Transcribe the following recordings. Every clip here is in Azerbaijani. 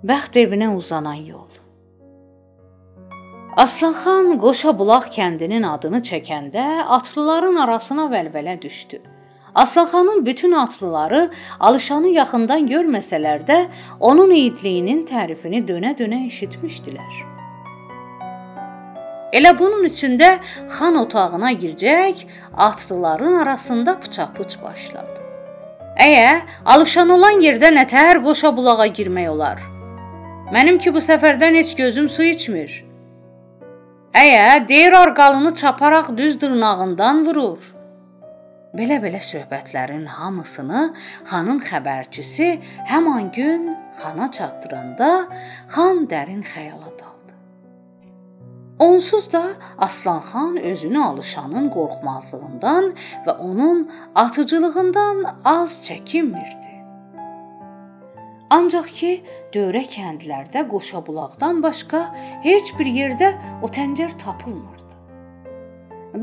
Bəxt evinə uzanan yol. Aslanxan Qoşa bulaq kəndinin adını çəkəndə atlıların arasına vəlvələ düşdü. Aslanxanın bütün atlıları Alışanı yaxından görməsələr də, onun igidliyinin tərifini dönə-dönə eşitmişdilər. Elə bunun üçün də xan otağına girəcək, atlıların arasında pıça-pıç başladı. Əyə, alışan olan yerdə nətər qoşa bulağa girmək olar? Mənim ki bu səfərdən heç gözüm su içmir. Əyə, deyir arqalını çaparaq düz dırnağından vurur. Belə-belə söhbətlərin hamısını xanın xəbərçisi həmin gün xana çatdıranda xan dərin xəyala daldı. Onsuz da Aslanxan özünü alışanın qorxmazlığından və onun atıcılığından az çəkinmirdi. Ancaq ki, dövrə kəndlərdə qoşabulaqdan başqa heç bir yerdə o təncər tapılmırdı.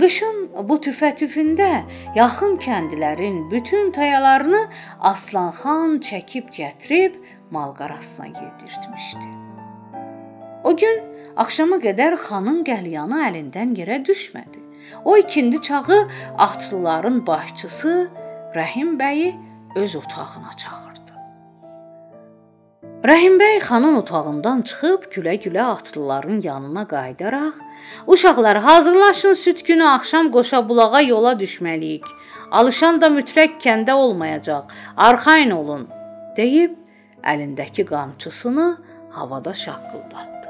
Qışın bu tüfətüfündə yaxın kəndlərin bütün tayalarını Aslanxan çəkib gətirib malqarasına yedirtmişdi. O gün Axşama qədər xanın qəlyanı əlindən yerə düşmədi. O ikindi çağı atlıların başçısı Rəhim bəyi öz otağına çağırdı. Rəhim bəy xanın otağından çıxıb gülə-gülə atlıların yanına qayıdaraq Uşaqlar, hazırlaşın süd günü axşam qoşa bulağa yola düşməliyik. Alışan da mütləq kəndə olmayacaq. Arxayın olun, deyib əlindəki qamçısını havada şaqqıldatdı.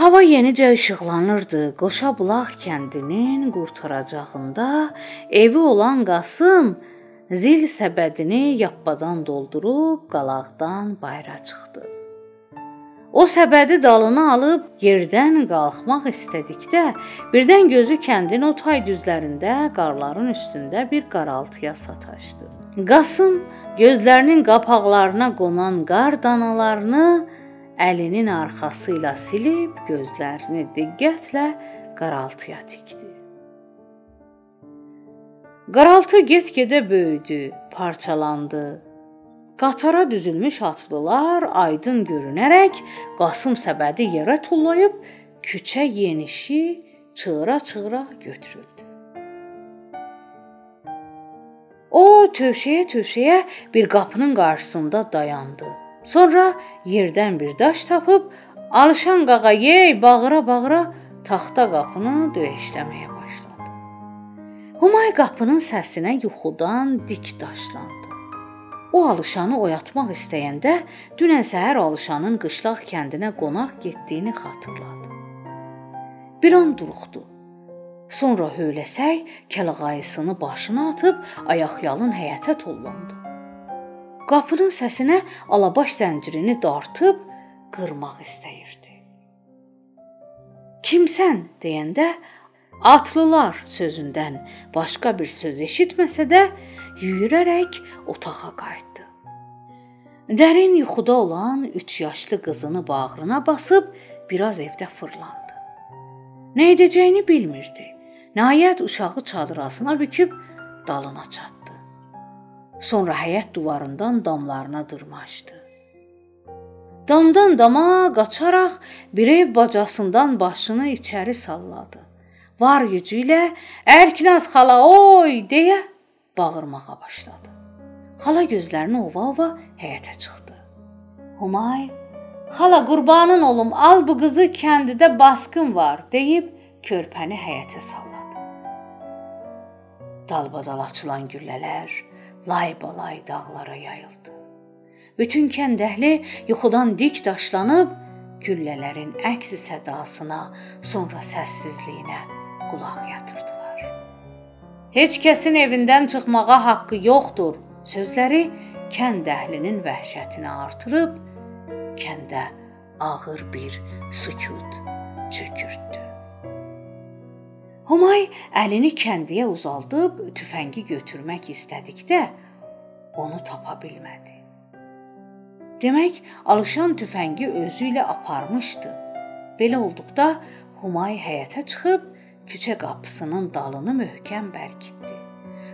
Hava yenicə işıqlanırdı. Qoşa bulaq kəndinin qurtaracağında evi olan Qasım zil səbədini yappadan doldurub qalaqdan bayıra çıxdı. O səbədi dalına alıb yerdən qalxmaq istədikdə, birdən gözü kəndin o tay düzlərində qarların üstündə bir qaraltıya sataşdı. Qasım gözlərinin qapaqlarına qonan qar danalarını əlinin arxası ilə silib gözlərini diqqətlə qaraltıya tikdi. Qaraltı get-gedə böyüdü, parçalandı. Qatara düzülmüş atlılar aydın görünərək Qasım səbədi yerə tullayıb küçə yenişi çığıra-çığıra götürüldü. O tövşəyə-tövşəyə bir qapının qarşısında dayandı. Sonra yerdən bir daş tapıb Alışan qağa yey bağıra-bağıra taxta qapını döyəşləməyə. Humay qapının səsinə yuxudan dik daşlandı. O Alışanı oyatmaq istəyəndə dünən səhər Alışanın qışlaq kəndinə qonaq getdiyini xatırladı. Bir an duruxdu. Sonra höyləsək kəlağayısını başına atıb ayaqyalın həyətə tullandı. Qapının səsinə alabaş zəncirini dartıb qırmaq istəyirdi. Kimsən deyəndə atlılar sözündən başqa bir söz eşitməsə də yüyürərək otağa qayıtdı. Dərin yuxuda olan 3 yaşlı qızını bağrına basıb biraz evdə fırlandı. Nə edəcəyini bilmirdi. Nəhayət uşağı çadırasına büküb dalına çatdı. Sonra həyət divarından damlarına dırmaşdı. Damdan dama qaçaraq bir ev bacasından başını içəri salladı. Var gücü ilə "Ərknaz xala, oy!" deyə bağırmağa başladı. Xala gözlərini ova-ova həyətə çıxdı. Humay, "Xala qurbanın olum, al bu qızı kəndidə basqın var" deyib körpəni həyətə salladı. Dalbadal açılan güllələr, laybalay dağlara yayıldı. Bütün kənd əhli yuxudan dik daşlanıb güllələrin əksi sədasına, sonra səssizliyinə qulaq yatırdılar. Heç kəsin evindən çıxmağa haqqı yoxdur sözləri kənd əhlinin vəhşətini artırıb kəndə ağır bir sükut çökürtdü. Humay əlini kəndiyə uzaldıb tüfəngi götürmək istədikdə onu tapa bilmədi. Demək, alışan tüfəngi özü ilə aparmışdı. Belə olduqda Humay həyətə çıxıb küçə qapısının dalını möhkəm bərkitdi.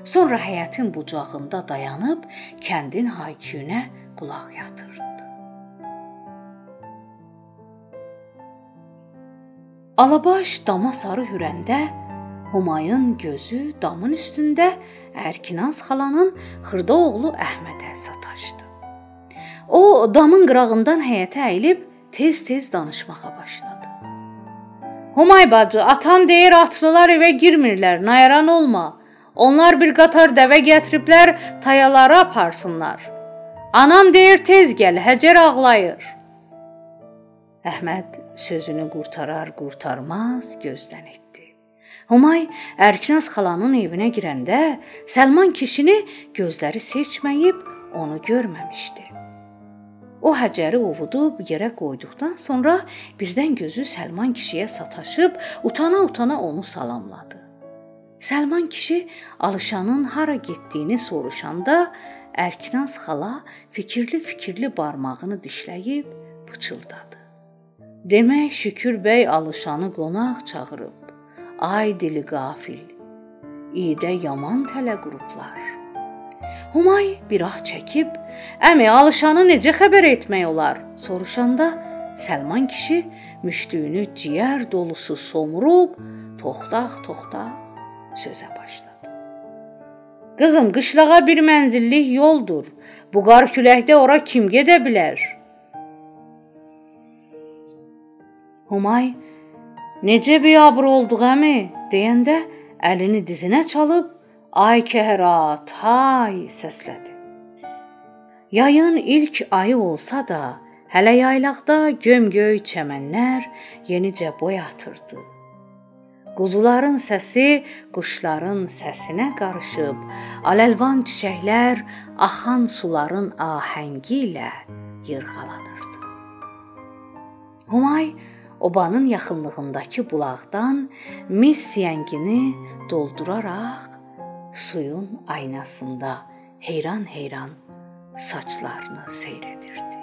Sonra həyətin bucağında dayanıb kəndin hayküyünə qulaq yatırdı. Alabaş dama sarı hürəndə Humayın gözü damın üstündə Ərkinaz xalanın xırda oğlu Əhmədə sataşdı. O damın qırağından həyətə əyilib tez-tez danışmağa başladı. Humay bacı, atan deyir atlılar evə girmirlər, nayaran olma. Onlar bir qatar dəvə gətiriblər, tayalara aparsınlar. Anam deyir tez gəl, Həcər ağlayır. Əhməd sözünü qurtarar, qurtarmaz gözdən etdi. Humay Ərkinaz xalanın evinə girəndə Səlman kişini gözləri seçməyib onu görməmişdi. O Həcəri ovudub yerə qoyduqdan sonra birdən gözü Səlman kişiyə sataşıb utana-utana onu salamladı. Səlman kişi Alışanın hara getdiyini soruşanda Ərkinaz xala fikirli-fikirli barmağını dişləyib pıçıldadı. Demək Şükür bəy Alışanı qonaq çağırıb. Ay dili qafil. İdə yaman tələ qurublar. Humay bir ah çəkib, "Əmi, Alışanı necə xəbər etmək olar?" soruşanda Səlman kişi müştüyünü ciyər dolusu somurub, toxtaq-toxtaq sözə başladı. Qızım, qışlağa bir mənzillik yoldur. Bu qar küləkdə ora kim gedə bilər? Humay Necə biabır olduq əmi deyəndə əlini dizinə çalıb ay kəhrat, hay səslədi. Yayın ilk ayı olsa da, hələ yaylaqda gömgöy çəmənlər yenicə boy atırdı. Quzuların səsi quşların səsinə qarışıb, aləlvan çiçəklər axan suların ahəngi ilə yırğalanırdı. Humay obanın yaxınlığındakı bulaqdan mis siyəngini dolduraraq suyun aynasında heyran-heyran saçlarını seyr edirdi.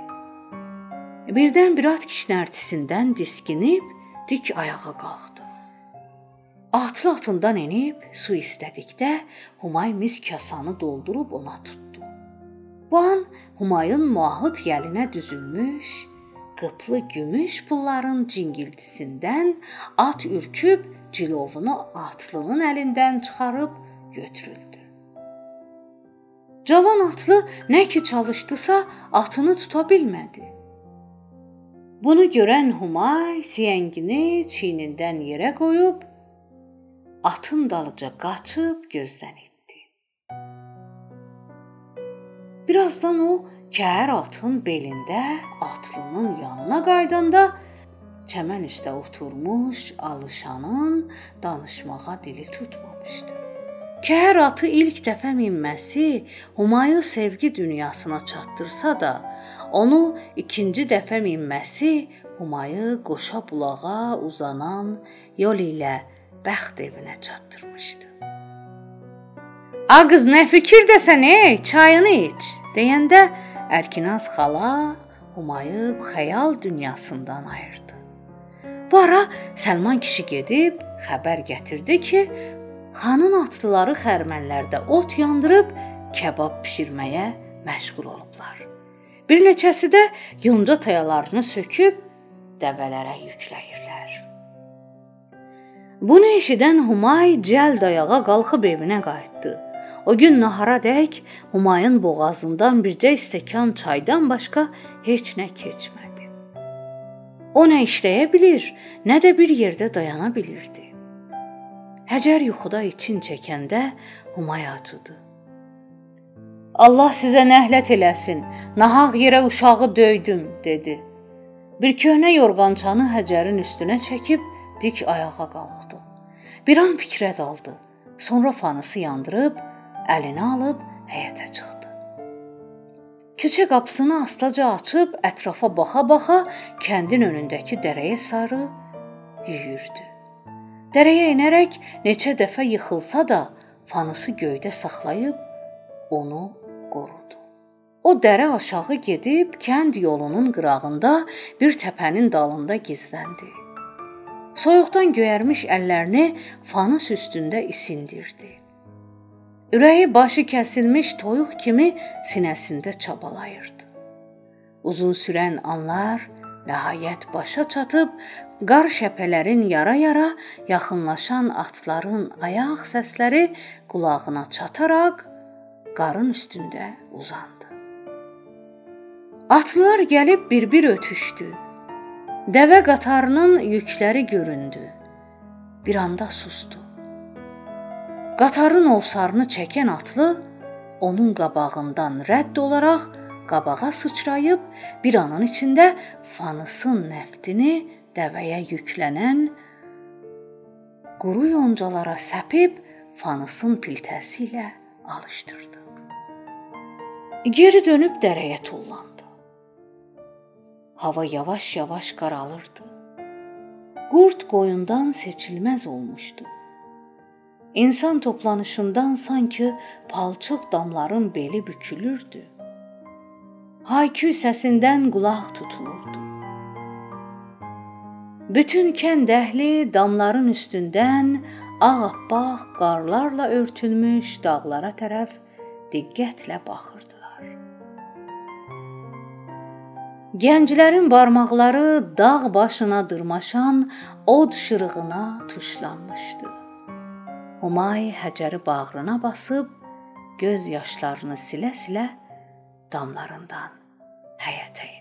Birdən bir at kişnərtisindən diskinib dik ayağa qalxdı. Atlı atından enib su istədikdə Humay mis kasanı doldurub ona tutdu. Bu an Humayın muahit gəlinə düzülmüş qıplı gümüş pulların cingiltisindən at ürküb cilovunu atlının əlindən çıxarıb götürüldü. Cavan atlı nə ki çalışdısa, atını tuta bilmədi. Bunu görən Humay siyəngini çiynindən yerə qoyub atın dalıca qaçıb gözdən itdi. Birazdan o Kəhər atın belində atlının yanına qaydanda çəmən üstə oturmuş alışanın danışmağa dili tutmamışdı. Kəhər atı ilk dəfə minməsi Humayı sevgi dünyasına çatdırsa da, onu ikinci dəfə minməsi Humayı qoşa bulağa uzanan yol ilə bəxt evinə çatdırmışdı. "A qız, nə fikirdəsən, ey? Çayını iç." deyəndə Ərkinaz xala Humayı xəyal dünyasından ayırdı. Bu ara Səlman kişi gedib xəbər gətirdi ki, xanın atlıları xərmənlərdə ot yandırıb kebab bişirməyə məşğul olublar. Bir neçəsi də yonca tayalarını söküb dəvələrə yükləyirlər. Bunu eşidən Humay cəld ayağa qalxıb evinə qayıtdı. O gün naharadək Humayın boğazından bircə stəkan çaydan başqa heç nə keçmədi. O nə işləyə bilir, nə də bir yerdə dayana bilirdi. Həcər yuxuda için çəkəndə Humay acıdı. Allah sizə nəhlət eləsin. Nahaq yerə uşağı döydüm, dedi. Bir köhnə yorğançanı Həcərin üstünə çəkib dik ayağa qalxdı. Bir an fikrə daldı. Sonra fanısı yandırıb əlini alıb həyətə çıxdı. Küçə qapısını astaca açıb ətrafa baxa-baxa kəndin önündəki dərəyə sarı yüyürdü. Dərəyə enərək neçə dəfə yıxılsa da, fanısı göydə saxlayıb onu qorudu. O dərə aşağı gedib kənd yolunun qırağında bir təpənin dalında gizləndi. Soyuqdan göyərmiş əllərini fanus üstündə isindirdi. Ürəyi başı kəsilmiş toyuq kimi sinəsində çabalayırdı. Uzun sürən anlar Nəhayət başa çatıb qar şəpələrin yara-yara yaxınlaşan atların ayaq səsləri qulağına çataraq qarın üstündə uzandı. Atlılar gəlib bir-bir ötüşdü. Dəvə qatarının yükləri göründü. Bir anda susdu. Qatarın ovsarını çəkən atlı onun qabağından rədd olaraq qabağa sıçrayıb bir anın içində fanısın nəftini dəvəyə yüklənən quru yoncalara səpib fanısın piltəsi ilə alışdırdı. Geri dönüb dərəyə tullandı. Hava yavaş-yavaş qaralırdı. Qurd qoyundan seçilməz olmuşdu. İnsan toplanışından sanki palçıq damların beli bükülürdü. Haykü səsindən qulaq tutulurdu. Bütün kənd əhli damların üstündən ağappaq qarlarla örtülmüş dağlara tərəf diqqətlə baxırdılar. Gənclərin barmaqları dağ başına dırmaşan od şırığına tuşlanmışdı. Humay Həcəri bağrına basıb göz yaşlarını silə-silə damlarından həyətə indi.